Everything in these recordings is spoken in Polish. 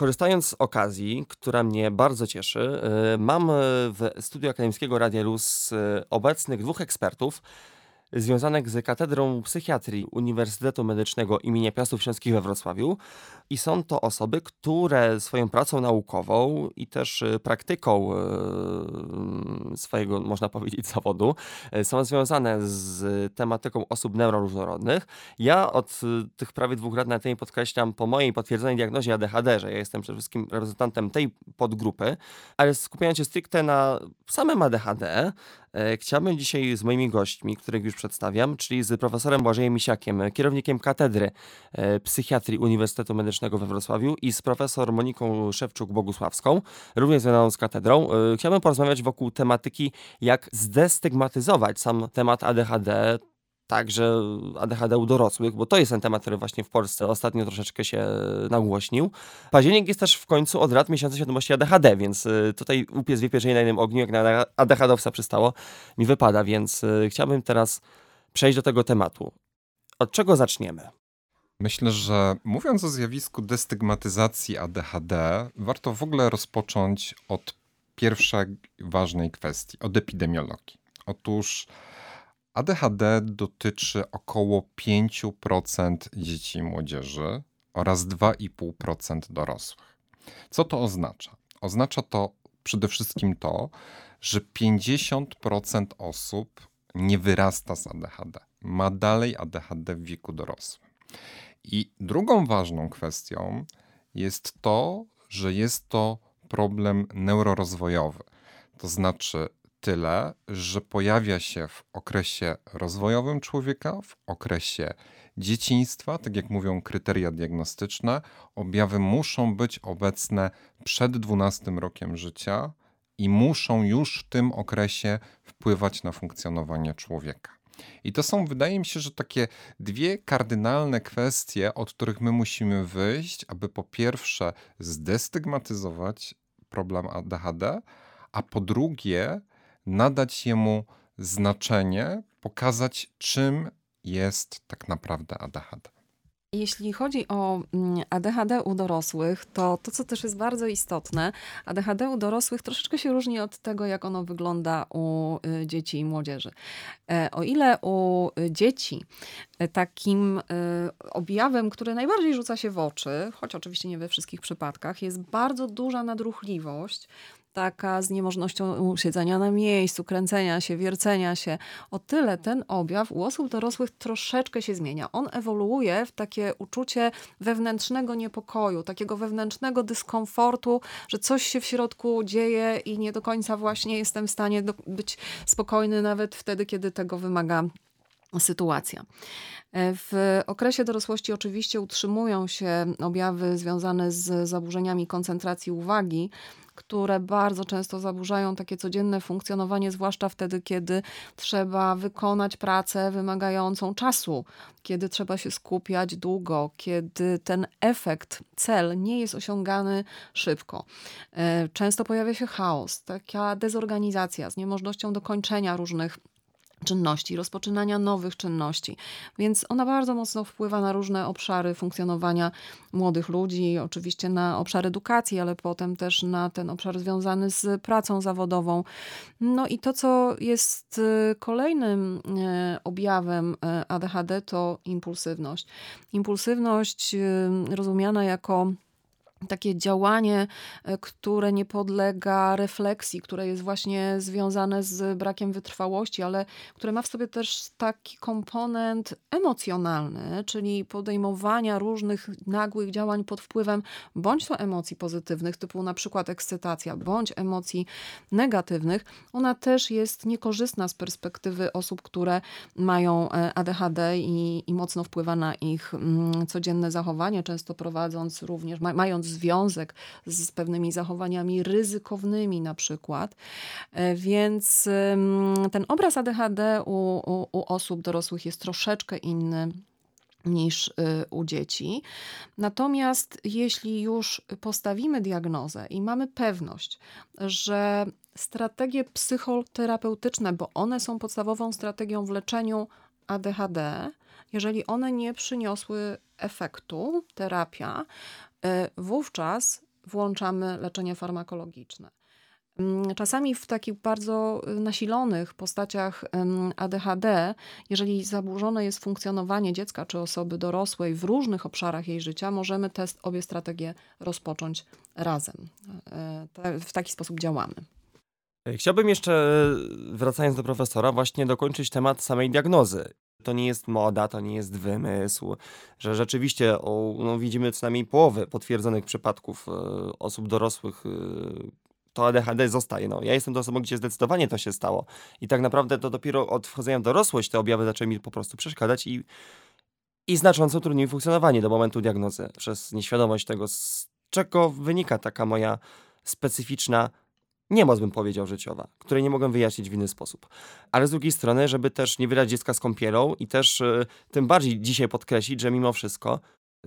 Korzystając z okazji, która mnie bardzo cieszy, mam w studiu akademickiego Radia Luz obecnych dwóch ekspertów, związanych z Katedrą Psychiatrii Uniwersytetu Medycznego im. Piastów Śląskich we Wrocławiu. I są to osoby, które swoją pracą naukową i też y, praktyką y, swojego, można powiedzieć, zawodu y, są związane z tematyką osób neuroróżnorodnych. Ja od tych prawie dwóch lat na tej podkreślam po mojej potwierdzonej diagnozie ADHD, że ja jestem przede wszystkim reprezentantem tej podgrupy, ale skupiając się stricte na samym ADHD, chciałbym dzisiaj z moimi gośćmi, których już przedstawiam, czyli z profesorem Błażejem Misiakiem, kierownikiem Katedry e, Psychiatrii Uniwersytetu Medycznego we Wrocławiu i z profesor Moniką Szewczuk-Bogusławską, również związaną z katedrą. E, chciałbym porozmawiać wokół tematyki, jak zdestygmatyzować sam temat ADHD, także ADHD u dorosłych, bo to jest ten temat, który właśnie w Polsce ostatnio troszeczkę się nagłośnił. Październik jest też w końcu od lat miesiąca świadomości ADHD, więc y, tutaj upiec wie pierzenie na jednym ogniu, jak na ADHDowca przystało, mi wypada, więc y, chciałbym teraz przejść do tego tematu. Od czego zaczniemy? Myślę, że mówiąc o zjawisku destygmatyzacji ADHD, warto w ogóle rozpocząć od pierwszej ważnej kwestii, od epidemiologii. Otóż ADHD dotyczy około 5% dzieci i młodzieży oraz 2,5% dorosłych. Co to oznacza? Oznacza to przede wszystkim to, że 50% osób nie wyrasta z ADHD, ma dalej ADHD w wieku dorosłym. I drugą ważną kwestią jest to, że jest to problem neurorozwojowy. To znaczy, tyle, że pojawia się w okresie rozwojowym człowieka, w okresie dzieciństwa, tak jak mówią kryteria diagnostyczne, objawy muszą być obecne przed 12 rokiem życia i muszą już w tym okresie wpływać na funkcjonowanie człowieka. I to są, wydaje mi się, że takie dwie kardynalne kwestie, od których my musimy wyjść, aby po pierwsze zdestygmatyzować problem ADHD, a po drugie nadać jemu znaczenie, pokazać, czym jest tak naprawdę ADHD. Jeśli chodzi o mm, ADHD u dorosłych, to to, co też jest bardzo istotne, ADHD u dorosłych troszeczkę się różni od tego, jak ono wygląda u y, dzieci i młodzieży. E, o ile u y, dzieci e, takim y, objawem, który najbardziej rzuca się w oczy, choć oczywiście nie we wszystkich przypadkach, jest bardzo duża nadruchliwość, taka z niemożnością siedzenia na miejscu, kręcenia się, wiercenia się. O tyle ten objaw u osób dorosłych troszeczkę się zmienia. On ewoluuje w takie uczucie wewnętrznego niepokoju, takiego wewnętrznego dyskomfortu, że coś się w środku dzieje i nie do końca właśnie jestem w stanie być spokojny nawet wtedy, kiedy tego wymaga sytuacja. W okresie dorosłości oczywiście utrzymują się objawy związane z zaburzeniami koncentracji uwagi, które bardzo często zaburzają takie codzienne funkcjonowanie, zwłaszcza wtedy, kiedy trzeba wykonać pracę wymagającą czasu, kiedy trzeba się skupiać długo, kiedy ten efekt, cel nie jest osiągany szybko. E, często pojawia się chaos, taka dezorganizacja z niemożnością dokończenia różnych czynności, rozpoczynania nowych czynności. Więc ona bardzo mocno wpływa na różne obszary funkcjonowania młodych ludzi, oczywiście na obszar edukacji, ale potem też na ten obszar związany z pracą zawodową. No i to, co jest y, kolejnym y, objawem y, ADHD, to impulsywność. Impulsywność rozumiana jako takie działanie, e, które nie podlega refleksji, które jest właśnie związane z brakiem wytrwałości, ale które ma w sobie też taki komponent emocjonalny, czyli podejmowania różnych nagłych działań pod wpływem bądź to emocji pozytywnych, typu na przykład ekscytacja, bądź emocji negatywnych, ona też jest niekorzystna z perspektywy osób, które mają e, ADHD i, i mocno wpływa na ich mm, codzienne zachowanie, często prowadząc również, mając związek z pewnymi zachowaniami ryzykownymi na przykład. E, więc ten obraz ADHD u, u, u osób dorosłych jest troszeczkę inny niż y, u dzieci. Natomiast jeśli już postawimy diagnozę i mamy pewność, że strategie psychoterapeutyczne, bo one są podstawową strategią w leczeniu ADHD, jeżeli one nie przyniosły efektu, terapia, wówczas włączamy leczenie farmakologiczne. Mm, czasami w takich bardzo y, nasilonych postaciach ADHD, jeżeli zaburzone jest funkcjonowanie dziecka czy osoby dorosłej w różnych obszarach jej życia, możemy te obie strategie rozpocząć razem. E, w taki sposób działamy. E, chciałbym jeszcze, wracając do profesora, właśnie dokończyć temat samej diagnozy. To nie jest moda, to nie jest wymysł, że rzeczywiście o, no, widzimy co najmniej połowę potwierdzonych przypadków e, osób dorosłych, to ADHD zostaje. No, ja jestem tą osobą, gdzie zdecydowanie to się stało. I tak naprawdę to dopiero od wchodzenia w dorosłość te objawy zaczęły mi po prostu przeszkadzać i, i znacząco utrudniły funkcjonowanie do momentu diagnozy przez nieświadomość tego, z czego wynika taka moja specyficzna niemoc, bym powiedział, życiowa, której nie mogłem wyjaśnić w inny sposób. Ale z drugiej strony, żeby też nie wydać dziecka z kąpielą i też y, tym bardziej dzisiaj podkreślić, że mimo wszystko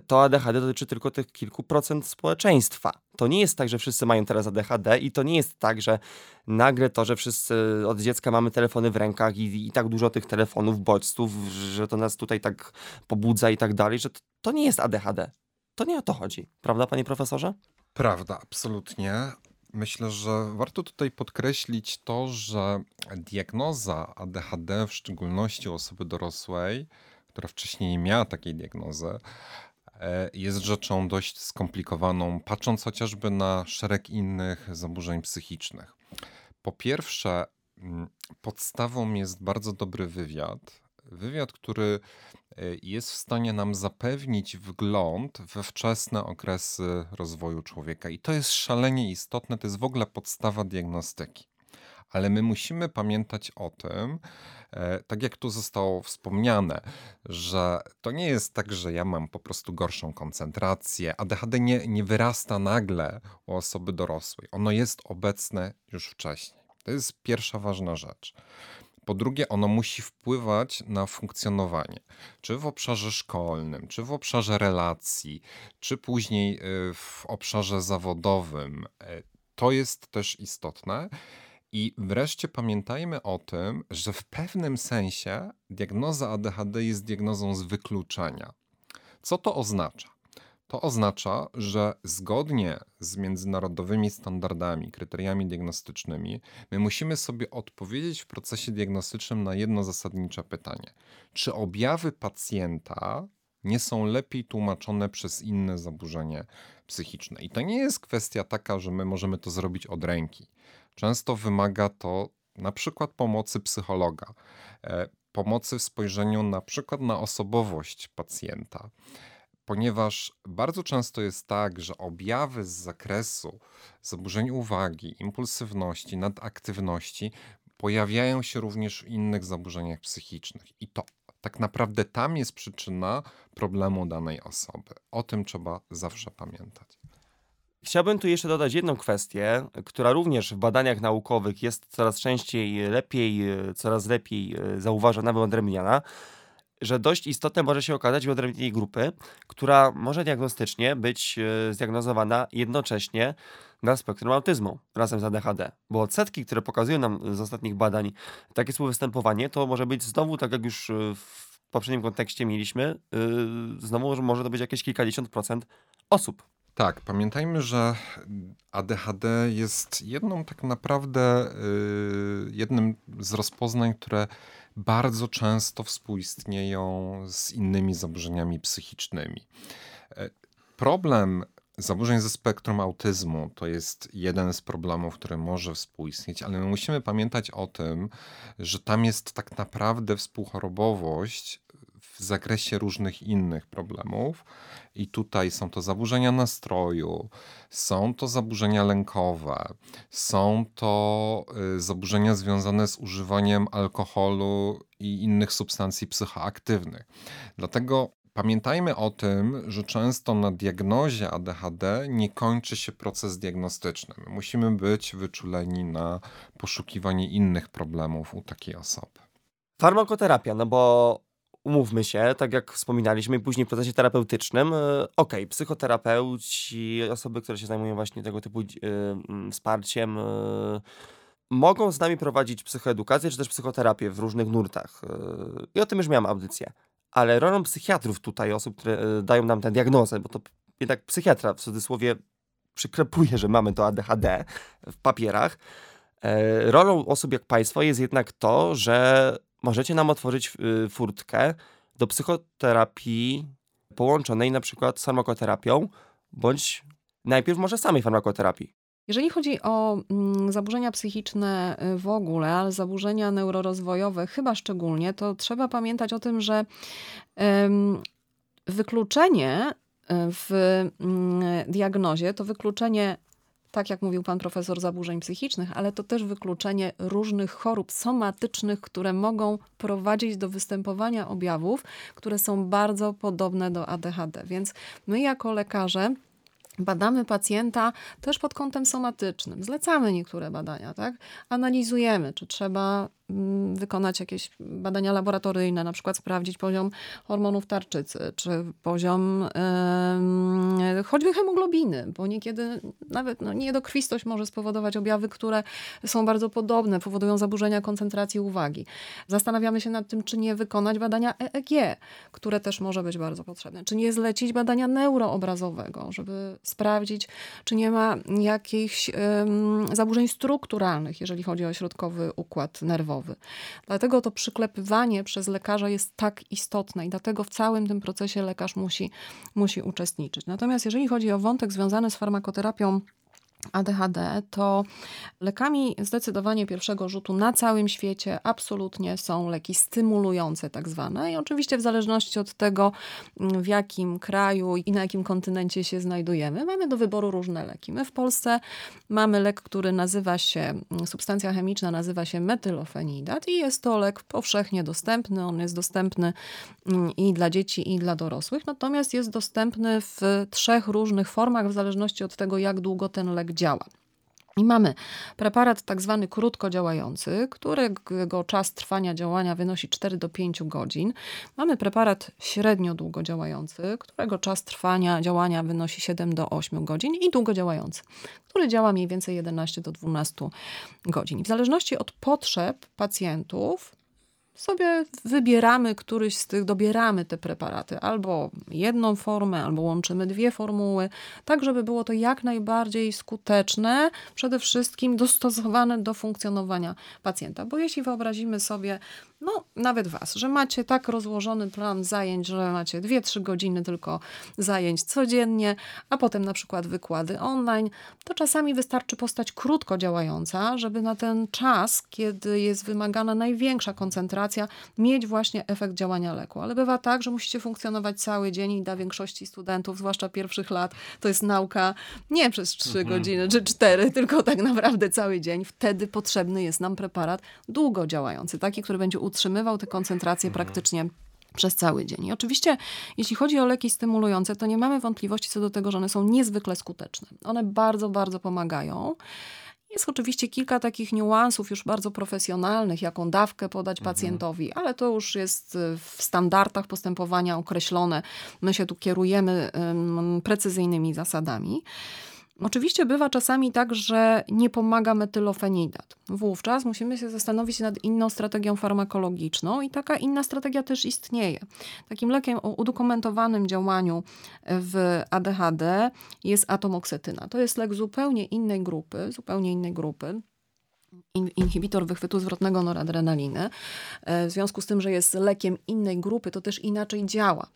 to ADHD dotyczy tylko tych kilku procent społeczeństwa. To nie jest tak, że wszyscy mają teraz ADHD i to nie jest tak, że nagle to, że wszyscy od dziecka mamy telefony w rękach i, i tak dużo tych telefonów, bodźców, że to nas tutaj tak pobudza i tak dalej, że to, to nie jest ADHD. To nie o to chodzi. Prawda, panie profesorze? Prawda, absolutnie. Myślę, że warto tutaj podkreślić to, że diagnoza ADHD, w szczególności osoby dorosłej, która wcześniej nie miała takiej diagnozy, E, jest rzeczą dość skomplikowaną, patrząc chociażby na szereg innych zaburzeń psychicznych. Po pierwsze, mm, podstawą jest bardzo dobry wywiad. Wywiad, który e, jest w stanie nam zapewnić wgląd we wczesne okresy rozwoju człowieka. I to jest szalenie istotne, to jest w ogóle podstawa diagnostyki. Ale my musimy pamiętać o tym, E, tak jak tu zostało wspomniane, że to nie jest tak, że ja mam po prostu gorszą koncentrację. ADHD nie, nie wyrasta nagle u osoby dorosłej. Ono jest obecne już wcześniej. To jest pierwsza ważna rzecz. Po drugie, ono musi wpływać na funkcjonowanie, czy w obszarze szkolnym, czy w obszarze relacji, czy później e, w obszarze zawodowym. E, to jest też istotne. I wreszcie pamiętajmy o tym, że w pewnym sensie diagnoza ADHD jest diagnozą z wykluczenia. Co to oznacza? To oznacza, że zgodnie z międzynarodowymi standardami, kryteriami diagnostycznymi, my musimy sobie odpowiedzieć w procesie diagnostycznym na jedno zasadnicze pytanie: czy objawy pacjenta nie są lepiej tłumaczone przez inne zaburzenie psychiczne? I to nie jest kwestia taka, że my możemy to zrobić od ręki. Często wymaga to na przykład pomocy psychologa, e, pomocy w spojrzeniu na przykład na osobowość pacjenta, ponieważ bardzo często jest tak, że objawy z zakresu zaburzeń uwagi, impulsywności, nadaktywności pojawiają się również w innych zaburzeniach psychicznych i to tak naprawdę tam jest przyczyna problemu danej osoby. O tym trzeba zawsze pamiętać. Chciałbym tu jeszcze dodać jedną kwestię, która również w badaniach naukowych jest coraz częściej lepiej, coraz lepiej e, zauważana, wyodrębniana, że dość istotne może się okazać wyodrębnienie grupy, która może diagnostycznie być e, zdiagnozowana jednocześnie na spektrum autyzmu razem z ADHD. Bo odsetki, które pokazują nam z ostatnich badań takie współwystępowanie, to może być znowu, tak jak już e, w poprzednim kontekście mieliśmy, znowu może to być jakieś kilkadziesiąt procent osób. Tak, pamiętajmy, że ADHD jest jedną tak naprawdę, yy, jednym z rozpoznań, które bardzo często współistnieją z innymi zaburzeniami psychicznymi. E, problem zaburzeń ze spektrum autyzmu to jest jeden z problemów, który może współistnieć, ale my musimy pamiętać o tym, że tam jest tak naprawdę współchorobowość w zakresie różnych innych problemów. I tutaj są to zaburzenia nastroju, są to zaburzenia lękowe, są to y, zaburzenia związane z używaniem alkoholu i innych substancji psychoaktywnych. Dlatego Pamiętajmy o tym, że często na diagnozie ADHD nie kończy się proces diagnostyczny. musimy być wyczuleni na poszukiwanie innych problemów u takiej osoby. Farmakoterapia, no bo umówmy się, tak jak wspominaliśmy, później w procesie terapeutycznym, e, ok, psychoterapeuci, osoby, które się zajmują właśnie tego typu y, wsparciem, y, mogą z nami prowadzić psychoedukację czy też psychoterapię w różnych nurtach. I o tym już miałem audycję. Ale rolą psychiatrów tutaj, osób, które dają nam tę diagnozę, bo to jednak psychiatra w cudzysłowie przykrepuje, że mamy to ADHD w papierach. E, rolą osób jak państwo jest jednak to, że możecie nam otworzyć y, furtkę do psychoterapii połączonej na przykład z farmakoterapią, bądź najpierw może samej farmakoterapii. Jeżeli chodzi o mm, zaburzenia psychiczne y, w ogóle, ale zaburzenia neurorozwojowe chyba szczególnie, to trzeba pamiętać o tym, że wykluczenie y, w mm, diagnozie to wykluczenie tak jak mówił pan profesor, zaburzeń psychicznych, ale to też wykluczenie różnych chorób somatycznych, które mogą prowadzić do występowania objawów, które są bardzo podobne do ADHD. Więc my jako lekarze Badamy pacjenta też pod kątem somatycznym. Zlecamy niektóre badania, tak? Analizujemy, czy trzeba wykonać jakieś badania laboratoryjne, na przykład sprawdzić poziom hormonów tarczycy, czy poziom yy, choćby hemoglobiny, bo niekiedy nawet no, niedokrwistość może spowodować objawy, które są bardzo podobne, powodują zaburzenia koncentracji uwagi. Zastanawiamy się nad tym, czy nie wykonać badania EEG, które też może być bardzo potrzebne, czy nie zlecić badania neuroobrazowego, żeby sprawdzić, czy nie ma jakichś yy, zaburzeń strukturalnych, jeżeli chodzi o środkowy układ nerwowy Dlatego to przyklepywanie przez lekarza jest tak istotne i dlatego w całym tym procesie lekarz musi, musi uczestniczyć. Natomiast jeżeli chodzi o wątek związany z farmakoterapią, ADHD, to lekami zdecydowanie pierwszego rzutu na całym świecie absolutnie są leki stymulujące, tak zwane. I oczywiście w zależności od tego, w jakim kraju i na jakim kontynencie się znajdujemy, mamy do wyboru różne leki. My w Polsce mamy lek, który nazywa się, substancja chemiczna nazywa się metylofenidat i jest to lek powszechnie dostępny. On jest dostępny mm, i dla dzieci, i dla dorosłych, natomiast jest dostępny w trzech różnych formach, w zależności od tego, jak długo ten lek działa. I mamy preparat tak zwany krótko działający, którego czas trwania działania wynosi 4 do 5 godzin. Mamy preparat średnio długo działający, którego czas trwania działania wynosi 7 do 8 godzin i długo działający, który działa mniej więcej 11 do 12 godzin. w zależności od potrzeb pacjentów sobie wybieramy któryś z tych, dobieramy te preparaty, albo jedną formę, albo łączymy dwie formuły, tak żeby było to jak najbardziej skuteczne, przede wszystkim dostosowane do funkcjonowania pacjenta. Bo jeśli wyobrazimy sobie no nawet was, że macie tak rozłożony plan zajęć, że macie 2-3 godziny tylko zajęć codziennie, a potem na przykład wykłady online, to czasami wystarczy postać krótko działająca, żeby na ten czas, kiedy jest wymagana największa koncentracja, mieć właśnie efekt działania leku. Ale bywa tak, że musicie funkcjonować cały dzień i dla większości studentów, zwłaszcza pierwszych lat, to jest nauka nie przez 3 mhm. godziny czy 4, tylko tak naprawdę cały dzień. Wtedy potrzebny jest nam preparat długo działający, taki, który będzie utrzymywał tę koncentrację mhm. praktycznie przez cały dzień. I oczywiście, jeśli chodzi o leki stymulujące, to nie mamy wątpliwości co do tego, że one są niezwykle skuteczne. One bardzo, bardzo pomagają. Jest oczywiście kilka takich niuansów już bardzo profesjonalnych, jaką dawkę podać mhm. pacjentowi, ale to już jest w standardach postępowania określone. My się tu kierujemy um, precyzyjnymi zasadami. Oczywiście bywa czasami tak, że nie pomaga metylofenidat. Wówczas musimy się zastanowić nad inną strategią farmakologiczną i taka inna strategia też istnieje. Takim lekiem o udokumentowanym działaniu w ADHD jest atomoksetyna. To jest lek zupełnie innej grupy, zupełnie innej grupy inhibitor wychwytu zwrotnego noradrenaliny. E, w związku z tym, że jest lekiem innej grupy, to też inaczej działa.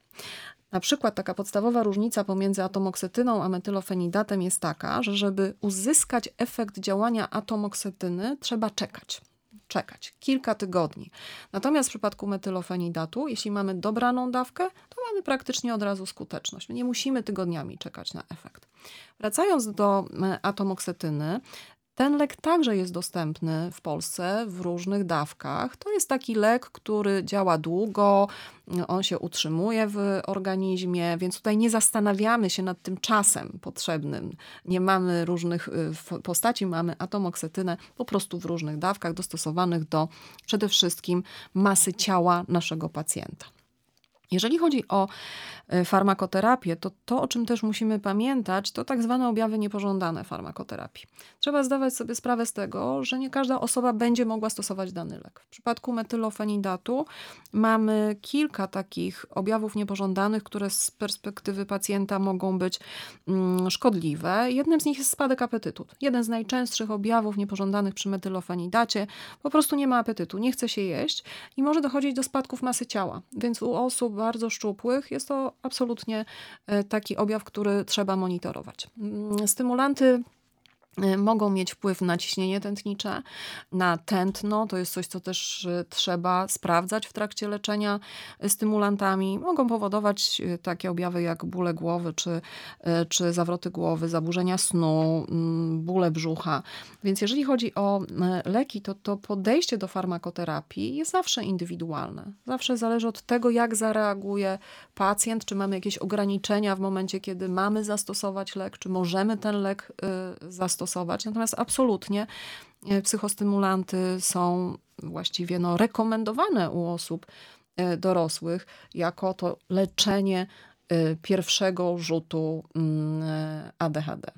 Na przykład taka podstawowa różnica pomiędzy atomoksetyną a metylofenidatem jest taka, że żeby uzyskać efekt działania atomoksetyny, trzeba czekać. Czekać kilka tygodni. Natomiast w przypadku metylofenidatu, jeśli mamy dobraną dawkę, to mamy praktycznie od razu skuteczność. Nie musimy tygodniami czekać na efekt. Wracając do e, atomoksetyny, ten lek także jest dostępny w Polsce w różnych dawkach. To jest taki lek, który działa długo, on się utrzymuje w organizmie, więc tutaj nie zastanawiamy się nad tym czasem potrzebnym. Nie mamy różnych y, postaci, mamy atomoksetynę po prostu w różnych dawkach dostosowanych do przede wszystkim masy ciała naszego pacjenta. Jeżeli chodzi o e, farmakoterapię, to to, o czym też musimy pamiętać, to tak zwane objawy niepożądane farmakoterapii. Trzeba zdawać sobie sprawę z tego, że nie każda osoba będzie mogła stosować dany lek. W przypadku metylofenidatu mamy kilka takich objawów niepożądanych, które z perspektywy pacjenta mogą być mm, szkodliwe. Jednym z nich jest spadek apetytu. Jeden z najczęstszych objawów niepożądanych przy metylofenidacie po prostu nie ma apetytu, nie chce się jeść i może dochodzić do spadków masy ciała. Więc u osób bardzo szczupłych jest to absolutnie e, taki objaw, który trzeba monitorować. Mm, stymulanty mogą mieć wpływ na ciśnienie tętnicze, na tętno. To jest coś, co też y, trzeba sprawdzać w trakcie leczenia y, stymulantami. Mogą powodować takie objawy jak bóle głowy, czy, czy zawroty głowy, zaburzenia snu, mm, bóle brzucha. Więc jeżeli chodzi o leki, to, to podejście do farmakoterapii jest zawsze indywidualne. Zawsze zależy od tego, jak zareaguje pacjent, czy mamy jakieś ograniczenia w momencie, kiedy mamy zastosować lek, czy możemy ten lek zastosować stosować. Natomiast absolutnie e, psychostymulanty są właściwie no, rekomendowane u osób e, dorosłych jako to leczenie e, pierwszego rzutu mm, ADHD.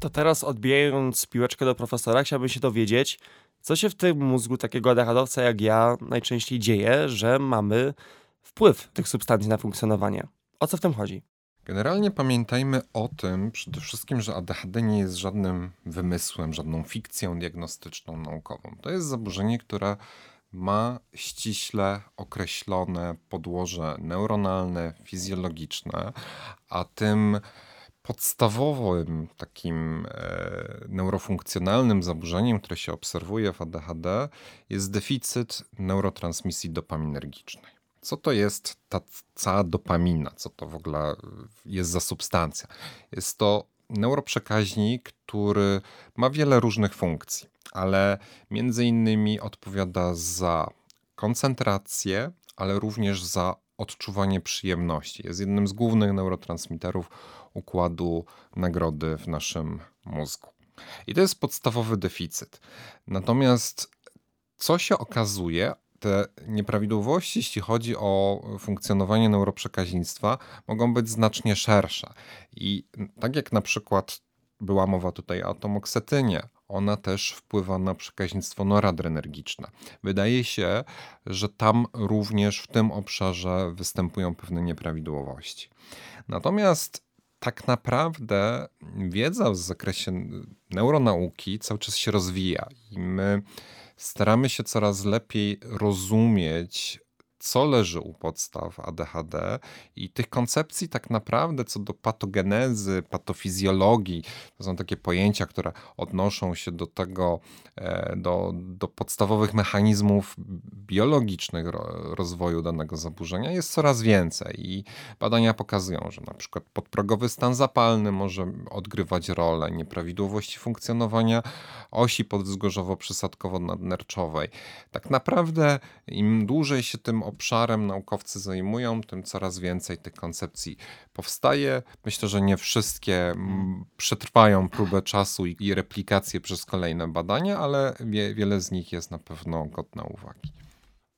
To teraz odbijając piłeczkę do profesora, chciałbym się dowiedzieć, co się w tym mózgu takiego ADHDowca jak ja najczęściej dzieje, że mamy wpływ tych substancji na funkcjonowanie. O co w tym chodzi? Generalnie pamiętajmy o tym przede wszystkim, że ADHD nie jest żadnym wymysłem, żadną fikcją diagnostyczną, naukową. To jest zaburzenie, które ma ściśle określone podłoże neuronalne, fizjologiczne, a tym podstawowym takim e, neurofunkcjonalnym zaburzeniem, które się obserwuje w ADHD, jest deficyt neurotransmisji dopaminergicznej co to jest ta cała dopamina, co to w ogóle jest za substancja. Jest to neuroprzekaźnik, który ma wiele różnych funkcji, ale między innymi odpowiada za koncentrację, ale również za odczuwanie przyjemności. Jest jednym z głównych neurotransmiterów układu nagrody w naszym mózgu. I to jest podstawowy deficyt. Natomiast co się okazuje, te nieprawidłowości, jeśli chodzi o funkcjonowanie neuroprzekaźnictwa, mogą być znacznie szersze. I tak jak na przykład była mowa tutaj o atomoksetynie, ona też wpływa na przekaźnictwo noradrenergiczne. Wydaje się, że tam również w tym obszarze występują pewne nieprawidłowości. Natomiast tak naprawdę wiedza w zakresie neuronauki cały czas się rozwija i my staramy się coraz lepiej rozumieć co leży u podstaw ADHD i tych koncepcji tak naprawdę co do patogenezy, patofizjologii, to są takie pojęcia, które odnoszą się do tego, e, do, do podstawowych mechanizmów biologicznych rozwoju danego zaburzenia jest coraz więcej i badania pokazują, że na przykład podprogowy stan zapalny może odgrywać rolę nieprawidłowości funkcjonowania osi podwzgórzowo-przysadkowo-nadnerczowej. Tak naprawdę im dłużej się tym obszarem naukowcy zajmują, tym coraz więcej tych koncepcji powstaje. Myślę, że nie wszystkie przetrwają próbę czasu i replikację przez kolejne badania, ale wie, wiele z nich jest na pewno godne uwagi.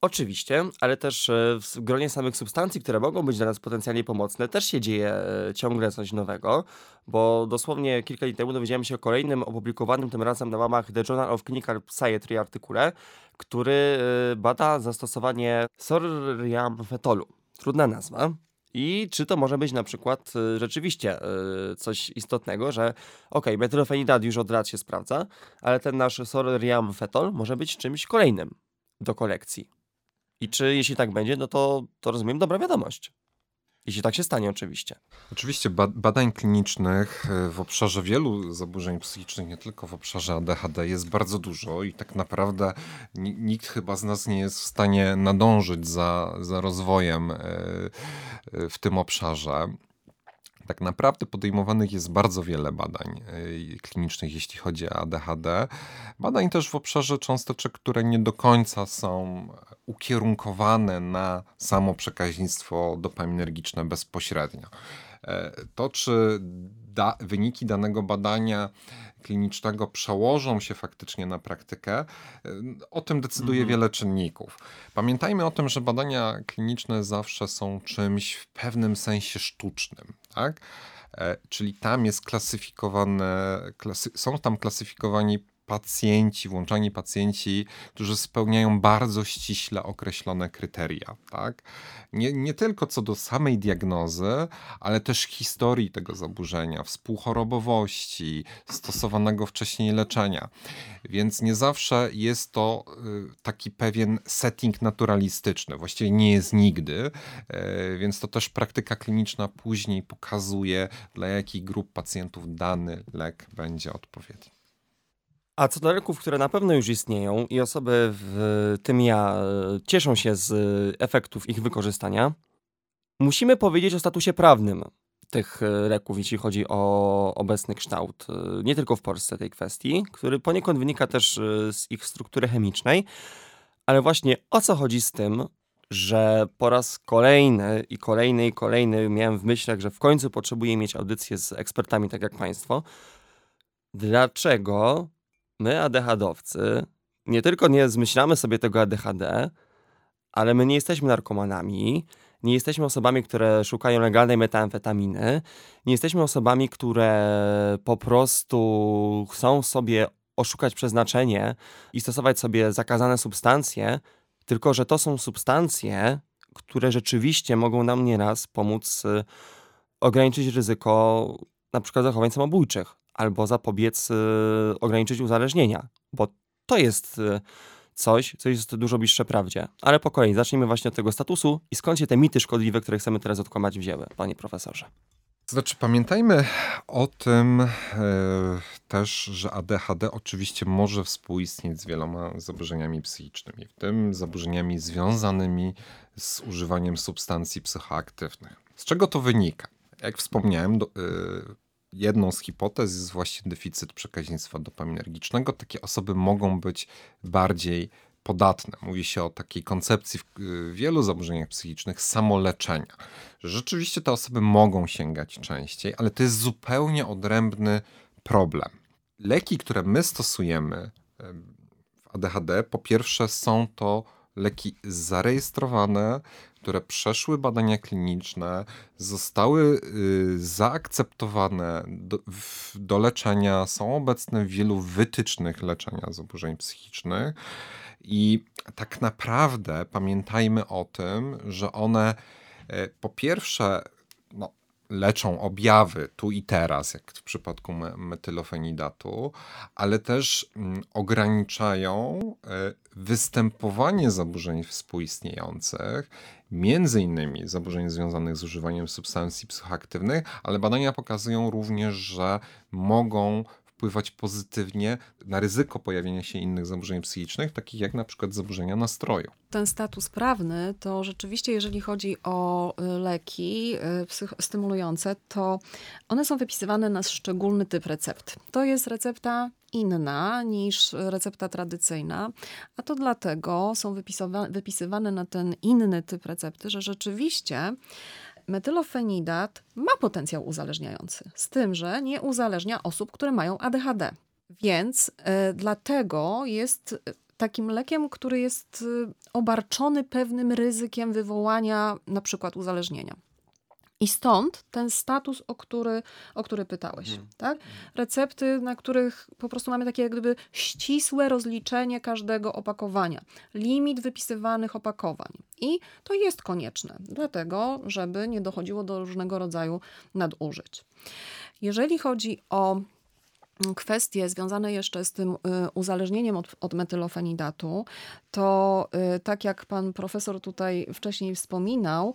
Oczywiście, ale też e, w gronie samych substancji, które mogą być dla nas potencjalnie pomocne, też się dzieje e, ciągle coś nowego, bo dosłownie kilka dni temu dowiedziałem się o kolejnym opublikowanym tym razem na łamach The Journal of Clinical Psychiatry artykule, który e, bada zastosowanie sorriamfetolu. Trudna nazwa. I czy to może być na przykład rzeczywiście coś istotnego, że ok, metylofenidat już od lat się sprawdza, ale ten nasz sorriamfetol może być czymś kolejnym do kolekcji. I czy jeśli tak będzie, no to, to rozumiem dobra wiadomość. Jeśli tak się stanie, oczywiście. Oczywiście badań klinicznych e, w obszarze wielu zaburzeń psychicznych, nie tylko w obszarze ADHD, jest bardzo dużo i tak naprawdę nikt chyba z nas nie jest w stanie nadążyć za, za rozwojem e, e, w tym obszarze. Tak naprawdę podejmowanych jest bardzo wiele badań e, klinicznych, jeśli chodzi o ADHD. Badań też w obszarze cząsteczek, które nie do końca są ukierunkowane na samo przekaźnictwo dopaminergiczne bezpośrednio. E, to, czy da, wyniki danego badania klinicznego przełożą się faktycznie na praktykę, o tym decyduje mhm. wiele czynników. Pamiętajmy o tym, że badania kliniczne zawsze są czymś w pewnym sensie sztucznym, tak? E, czyli tam jest klasyfikowane, klasy, są tam klasyfikowani pacjenci, włączani pacjenci, którzy spełniają bardzo ściśle określone kryteria. Tak? Nie, nie tylko co do samej diagnozy, ale też historii tego zaburzenia, współchorobowości, stosowanego wcześniej leczenia. Więc nie zawsze jest to y, taki pewien setting naturalistyczny. Właściwie nie jest nigdy, y, więc to też praktyka kliniczna później pokazuje, dla jakich grup pacjentów dany lek będzie odpowiedni. A co do leków, które na pewno już istnieją i osoby, w tym ja, e, cieszą się z efektów ich wykorzystania, musimy powiedzieć o statusie prawnym tych e, leków, jeśli chodzi o obecny kształt, e, nie tylko w Polsce tej kwestii, który poniekąd wynika też z ich struktury chemicznej, ale właśnie o co chodzi z tym, że po raz kolejny i kolejny i kolejny miałem w myślach, że w końcu potrzebuję mieć audycję z ekspertami, tak jak Państwo. Dlaczego my ADHDowcy nie tylko nie zmyślamy sobie tego ADHD, ale my nie jesteśmy narkomanami, nie jesteśmy osobami, które szukają legalnej metamfetaminy, nie jesteśmy osobami, które po prostu chcą sobie oszukać przeznaczenie i stosować sobie zakazane substancje, tylko że to są substancje, które rzeczywiście mogą nam nieraz pomóc y, ograniczyć ryzyko na przykład zachowań samobójczych albo zapobiec y, ograniczyć uzależnienia, bo to jest y, coś, co jest dużo bliższe prawdzie. Ale po kolei, zacznijmy właśnie od tego statusu i skąd się te mity szkodliwe, które chcemy teraz odkłamać, wzięły, panie profesorze? Znaczy, pamiętajmy o tym e, też, że ADHD oczywiście może współistnieć z wieloma zaburzeniami psychicznymi, w tym zaburzeniami związanymi z używaniem substancji psychoaktywnych. Z czego to wynika? Jak wspomniałem, do, e, jedną z hipotez jest właśnie deficyt przekaźnictwa dopaminergicznego. Takie osoby mogą być bardziej podatne. Mówi się o takiej koncepcji w wielu zaburzeniach psychicznych samoleczenia. Że rzeczywiście te osoby mogą sięgać częściej, ale to jest zupełnie odrębny problem. Leki, które my stosujemy w ADHD, po pierwsze są to leki zarejestrowane, które przeszły badania kliniczne, zostały y, zaakceptowane do, do leczenia, są obecne w wielu wytycznych leczenia zaburzeń psychicznych. I tak naprawdę pamiętajmy o tym, że one y, po pierwsze leczą objawy tu i teraz, jak w przypadku metylofenidatu, ale też mm, ograniczają e, występowanie zaburzeń współistniejących, między innymi zaburzeń związanych z używaniem substancji psychoaktywnych, ale badania pokazują również, że mogą wpływać pozytywnie na ryzyko pojawienia się innych zaburzeń psychicznych, takich jak na przykład zaburzenia nastroju. Ten status prawny to rzeczywiście, jeżeli chodzi o y, leki y, stymulujące, to one są wypisywane na szczególny typ recept. To jest recepta inna niż recepta tradycyjna, a to dlatego są wypisywane na ten inny typ recepty, że rzeczywiście metylofenidat ma potencjał uzależniający, z tym, że nie uzależnia osób, które mają ADHD. Więc y, dlatego jest e, takim lekiem, który jest y, obarczony pewnym ryzykiem wywołania na przykład uzależnienia. I stąd ten status, o który, o który pytałeś. Hmm. Tak? Recepty, na których po prostu mamy takie jak gdyby ścisłe rozliczenie każdego opakowania, limit wypisywanych opakowań. I to jest konieczne, dlatego, żeby nie dochodziło do różnego rodzaju nadużyć. Jeżeli chodzi o kwestie związane jeszcze z tym y, uzależnieniem od, od metylofenidatu, to y, tak jak pan profesor tutaj wcześniej wspominał,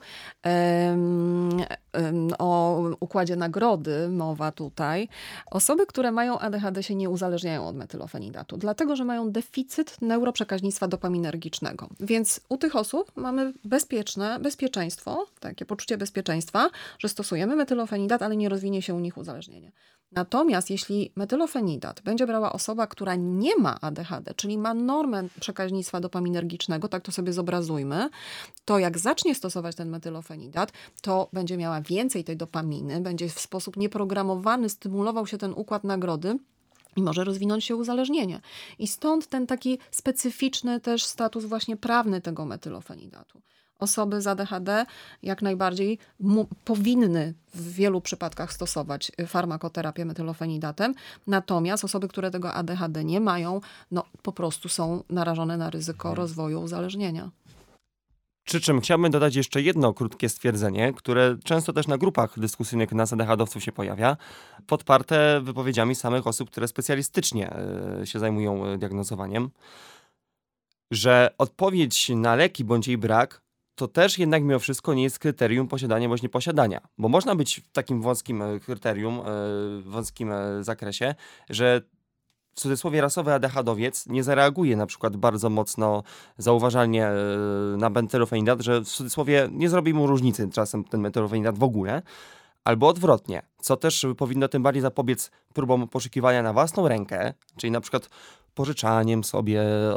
o układzie nagrody mowa tutaj, osoby, które mają ADHD się nie uzależniają od metylofenidatu, dlatego że mają deficyt neuroprzekaźnictwa dopaminergicznego. Więc u tych osób mamy bezpieczne bezpieczeństwo, takie poczucie bezpieczeństwa, że stosujemy metylofenidat, ale nie rozwinie się u nich uzależnienie. Natomiast jeśli metylofenidat będzie brała osoba, która nie ma ADHD, czyli ma normę przekaźnictwa dopaminergicznego, tak to sobie zobrazujmy, to jak zacznie stosować ten metylofenidat, to będzie miała więcej tej dopaminy, będzie w sposób nieprogramowany stymulował się ten układ nagrody, i może rozwinąć się uzależnienie. I stąd ten taki specyficzny też status właśnie prawny tego metylofenidatu. Osoby z ADHD jak najbardziej powinny w wielu przypadkach stosować farmakoterapię metylofenidatem, natomiast osoby, które tego ADHD nie mają, no po prostu są narażone na ryzyko mhm. rozwoju uzależnienia. Przy czym chciałbym dodać jeszcze jedno krótkie stwierdzenie, które często też na grupach dyskusyjnych nas ADHD-owców się pojawia, podparte wypowiedziami samych osób, które specjalistycznie e, się zajmują e, diagnozowaniem, że odpowiedź na leki bądź jej brak to też jednak mimo wszystko nie jest kryterium posiadania bądź nieposiadania. Bo można być w takim wąskim e, kryterium, wąskim zakresie, że w cudzysłowie rasowy ADHDowiec nie zareaguje na przykład bardzo mocno, zauważalnie e, na bentylofenidat, że w cudzysłowie nie zrobi mu różnicy czasem ten bentylofenidat w ogóle, albo odwrotnie, co też powinno tym bardziej zapobiec próbom poszukiwania na własną rękę, czyli na przykład pożyczaniem sobie, e,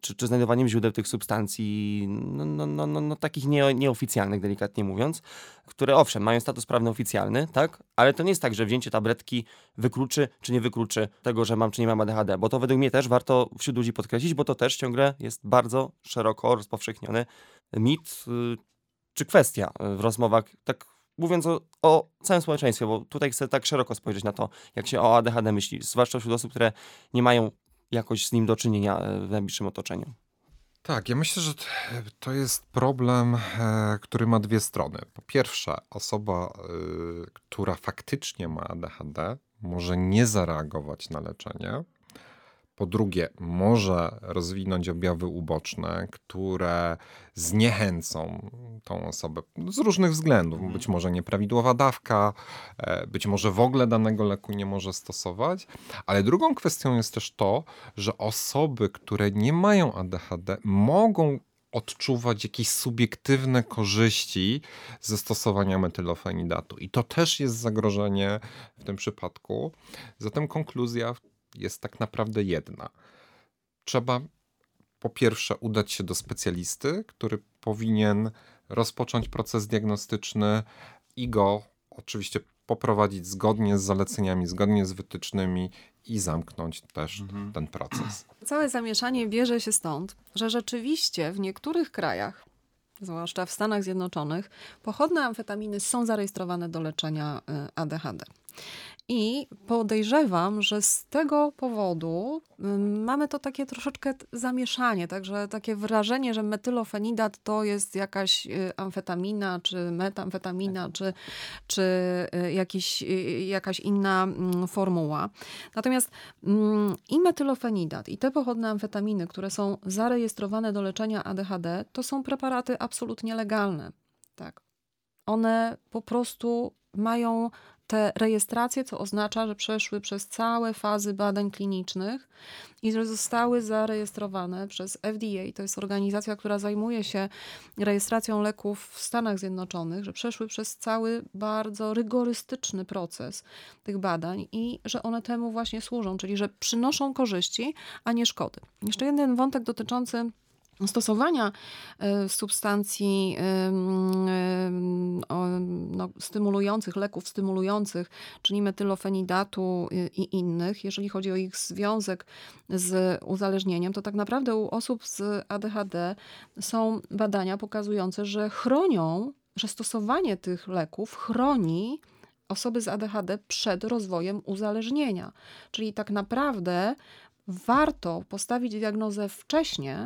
czy, czy znajdowaniem źródeł tych substancji, no, no, no, no, no takich nie, nieoficjalnych, delikatnie mówiąc, które owszem, mają status prawny oficjalny, tak, ale to nie jest tak, że wzięcie tabletki wykluczy, czy nie wykluczy tego, że mam, czy nie mam ADHD, bo to według mnie też warto wśród ludzi podkreślić, bo to też ciągle jest bardzo szeroko rozpowszechniony mit, y, czy kwestia w rozmowach, tak mówiąc o, o, całym społeczeństwie, bo tutaj chcę tak szeroko spojrzeć na to, jak się o ADHD myśli, zwłaszcza wśród osób, które nie mają jakoś z nim do czynienia e, w najbliższym otoczeniu. Tak, ja myślę, że to jest problem, e, który ma dwie strony. Po pierwsze, osoba, e, która faktycznie ma ADHD, może nie zareagować na leczenie, po drugie, może rozwinąć objawy uboczne, które zniechęcą tą osobę z różnych względów. Mhm. Być może nieprawidłowa dawka, e, być może w ogóle danego leku nie może stosować. Ale drugą kwestią jest też to, że osoby, które nie mają ADHD, mogą odczuwać jakieś subiektywne korzyści ze stosowania metylofenidatu. I to też jest zagrożenie w tym przypadku. Zatem konkluzja jest tak naprawdę jedna. Trzeba po pierwsze udać się do specjalisty, który powinien rozpocząć proces diagnostyczny i go oczywiście poprowadzić zgodnie z zaleceniami, zgodnie z wytycznymi i zamknąć też mhm. ten proces. Całe zamieszanie bierze się stąd, że rzeczywiście w niektórych krajach, zwłaszcza w Stanach Zjednoczonych, pochodne amfetaminy są zarejestrowane do leczenia y, ADHD. I podejrzewam, że z tego powodu mamy to takie troszeczkę zamieszanie, także takie wrażenie, że metylofenidat to jest jakaś y, amfetamina, czy metamfetamina, czy, czy y, jakiś, y, jakaś inna mm, formuła. Natomiast mm, i metylofenidat, i te pochodne amfetaminy, które są zarejestrowane do leczenia ADHD, to są preparaty absolutnie legalne. Tak. One po prostu mają te rejestracje, co oznacza, że przeszły przez całe fazy badań klinicznych i że zostały zarejestrowane przez FDA, to jest organizacja, która zajmuje się rejestracją leków w Stanach Zjednoczonych, że przeszły przez cały bardzo rygorystyczny proces tych badań i że one temu właśnie służą, czyli że przynoszą korzyści, a nie szkody. Jeszcze jeden wątek dotyczący stosowania e, substancji no, stymulujących, leków stymulujących, czyli metylofenidatu i innych, jeżeli chodzi o ich związek z uzależnieniem, to tak naprawdę u osób z ADHD są badania pokazujące, że chronią, że stosowanie tych leków chroni osoby z ADHD przed rozwojem uzależnienia. Czyli tak naprawdę warto postawić diagnozę wcześniej,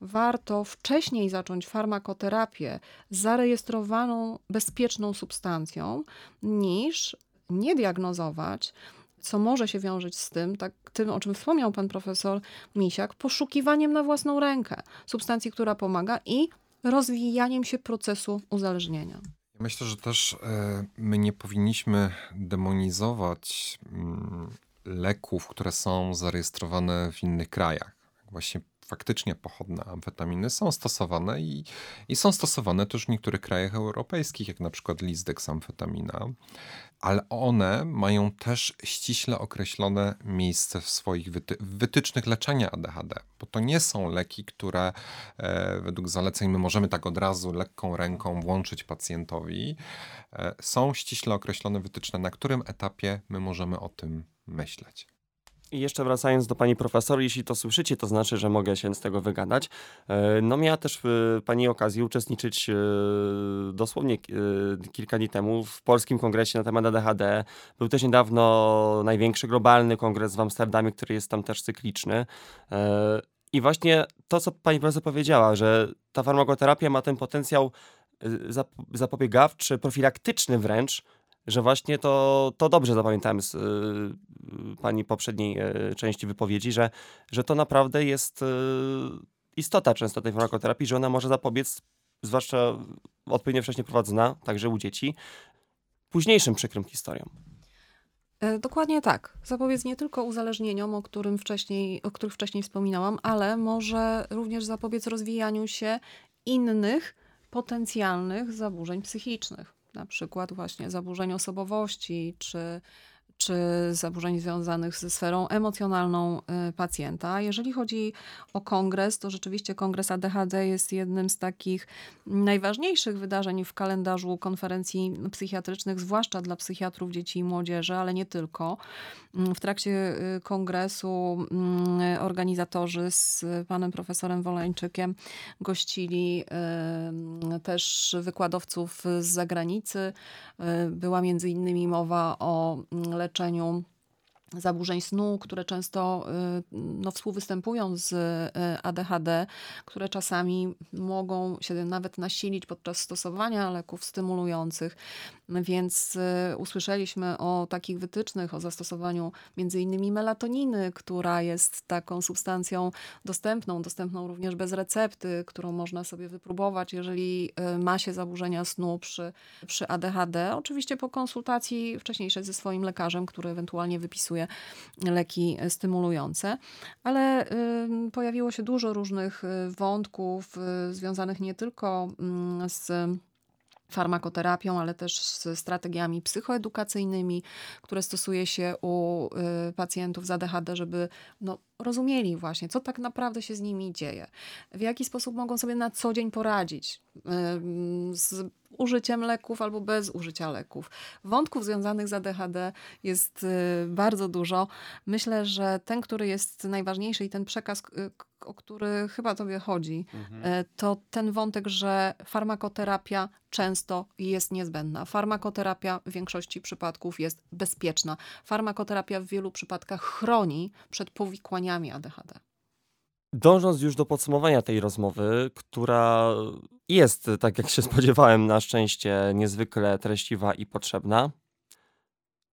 warto wcześniej zacząć farmakoterapię zarejestrowaną, bezpieczną substancją, niż nie diagnozować, co może się wiążeć z tym, tak, tym, o czym wspomniał pan profesor Misiak, poszukiwaniem na własną rękę substancji, która pomaga i rozwijaniem się procesu uzależnienia. Myślę, że też e, my nie powinniśmy demonizować mm, leków, które są zarejestrowane w innych krajach. Właśnie faktycznie pochodne amfetaminy są stosowane i, i są stosowane też w niektórych krajach europejskich, jak na przykład lisdexamfetamina, ale one mają też ściśle określone miejsce w swoich wyty wytycznych leczenia ADHD, bo to nie są leki, które e, według zaleceń my możemy tak od razu lekką ręką włączyć pacjentowi. E, są ściśle określone wytyczne, na którym etapie my możemy o tym myśleć. I jeszcze wracając do pani profesor, jeśli to słyszycie, to znaczy, że mogę się z tego wygadać. E, no miała też e, pani okazję uczestniczyć e, dosłownie kilka dni temu w Polskim Kongresie na temat ADHD. Był też niedawno największy globalny kongres w Amsterdamie, który jest tam też cykliczny. I właśnie to, co pani profesor powiedziała, że ta farmakoterapia ma ten potencjał zapobiegawczy, profilaktyczny wręcz, że właśnie to, to dobrze zapamiętałem z y, pani poprzedniej y, części wypowiedzi, że, że to naprawdę jest y, istota często tej farmakoterapii, że ona może zapobiec, zwłaszcza odpowiednio wcześnie prowadzona, także u dzieci, późniejszym przykrym historiom. E, dokładnie tak. Zapobiec nie tylko uzależnieniom, o, którym wcześniej, o których wcześniej wspominałam, ale może również zapobiec rozwijaniu się innych potencjalnych zaburzeń psychicznych na przykład właśnie zaburzeń osobowości czy czy zaburzeń związanych ze sferą emocjonalną y, pacjenta. Jeżeli chodzi o kongres, to rzeczywiście kongres ADHD jest jednym z takich najważniejszych wydarzeń w kalendarzu konferencji psychiatrycznych, zwłaszcza dla psychiatrów dzieci i młodzieży, ale nie tylko. Mm, w trakcie y, kongresu mm, organizatorzy z panem profesorem Woleńczykiem gościli y, też wykładowców z zagranicy. Była między innymi mowa o leczeniu leczeniu zaburzeń snu, które często y, no, współwystępują z y, ADHD, które czasami mogą się nawet nasilić podczas stosowania leków stymulujących. Więc y, usłyszeliśmy o takich wytycznych, o zastosowaniu między innymi melatoniny, która jest taką substancją dostępną, dostępną również bez recepty, którą można sobie wypróbować, jeżeli ma się zaburzenia snu przy, przy ADHD. Oczywiście po konsultacji wcześniejszej ze swoim lekarzem, który ewentualnie wypisuje leki stymulujące, ale pojawiło się dużo różnych y, wątków y, związanych nie tylko mm, z farmakoterapią, ale też z strategiami psychoedukacyjnymi, które stosuje się u y, pacjentów z ADHD, żeby no, rozumieli właśnie, co tak naprawdę się z nimi dzieje, w jaki sposób mogą sobie na co dzień poradzić z użyciem leków albo bez użycia leków. Wątków związanych z ADHD jest y, bardzo dużo. Myślę, że ten, który jest najważniejszy i ten przekaz, y, o który chyba tobie chodzi, mhm. Y, to ten wątek, że farmakoterapia często jest niezbędna. Farmakoterapia w większości przypadków jest bezpieczna. Farmakoterapia w wielu przypadkach chroni przed powikłaniami ADHD. Dążąc już do podsumowania tej rozmowy, która jest, tak jak się spodziewałem, na szczęście niezwykle treściwa i potrzebna,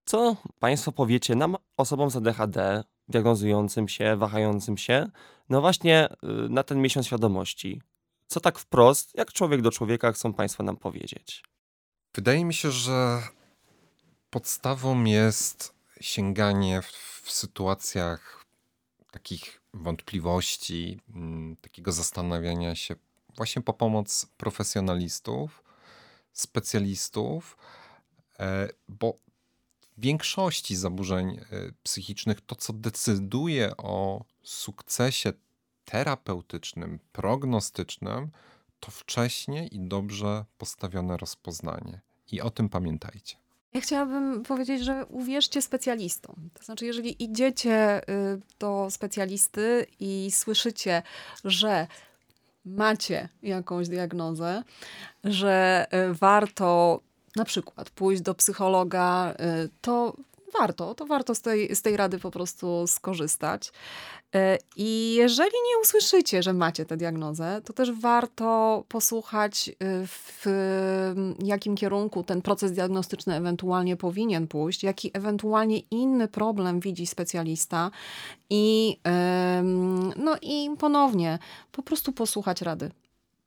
co Państwo powiecie nam, osobom z ADHD, diagnozującym się, wahającym się, no właśnie y, na ten miesiąc świadomości? Co tak wprost, jak człowiek do człowieka, chcą Państwo nam powiedzieć? Wydaje mi się, że podstawą jest sięganie w, w sytuacjach takich wątpliwości, mm, takiego zastanawiania się właśnie po pomoc profesjonalistów, specjalistów, e, bo w większości zaburzeń e, psychicznych to, co decyduje o sukcesie terapeutycznym, prognostycznym, to wcześnie i dobrze postawione rozpoznanie. I o tym pamiętajcie. Ja chciałabym powiedzieć, że uwierzcie specjalistom. To znaczy, jeżeli idziecie y, do specjalisty i słyszycie, że macie jakąś diagnozę, że y, warto na przykład pójść do psychologa, y, to warto, to warto z tej, z tej rady po prostu skorzystać. E, I jeżeli nie usłyszycie, że macie tę diagnozę, to też warto posłuchać, y, w jakim kierunku ten proces diagnostyczny ewentualnie powinien pójść, jaki ewentualnie inny problem widzi specjalista i, no i ponownie po prostu posłuchać rady.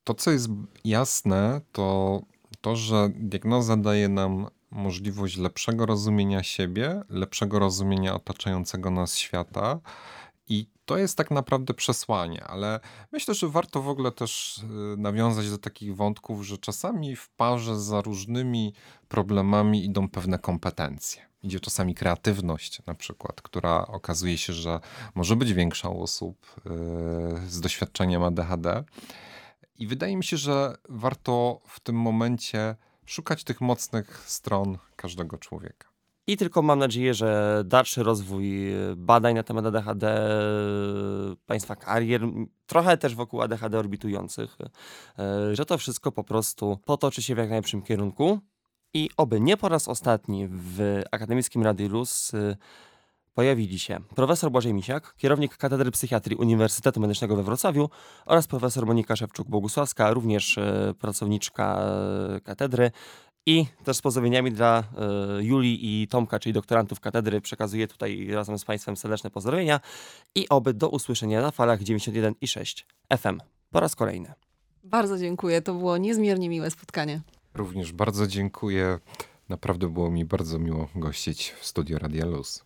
To, co jest jasne, to to, że diagnoza daje nam możliwość lepszego rozumienia siebie, lepszego rozumienia otaczającego nas świata I to jest tak naprawdę przesłanie, ale myślę, że warto w ogóle też y, nawiązać do takich wątków, że czasami w parze za różnymi problemami idą pewne kompetencje. Idzie czasami kreatywność, na przykład, która okazuje się, że może być większa u osób y, z doświadczeniem ADHD. I wydaje mi się, że warto w tym momencie szukać tych mocnych stron każdego człowieka. I tylko mam nadzieję, że dalszy rozwój badań na temat ADHD, państwa karier, trochę też wokół ADHD orbitujących, e, że to wszystko po prostu potoczy się w jak najlepszym kierunku i oby nie po raz ostatni w Akademickim Radiu Luz pojawili się profesor Błażej Misiak, kierownik Katedry Psychiatrii Uniwersytetu Medycznego we Wrocławiu oraz profesor Monika Szewczuk-Bogusławska, również pracowniczka katedry i też z pozdrowieniami dla y, Julii i Tomka, czyli doktorantów katedry, przekazuję tutaj razem z Państwem serdeczne pozdrowienia i oby do usłyszenia na falach 91,6 FM po raz kolejny. Bardzo dziękuję, to było niezmiernie miłe spotkanie. Również bardzo dziękuję. Naprawdę było mi bardzo miło gościć w studio Radia Luz.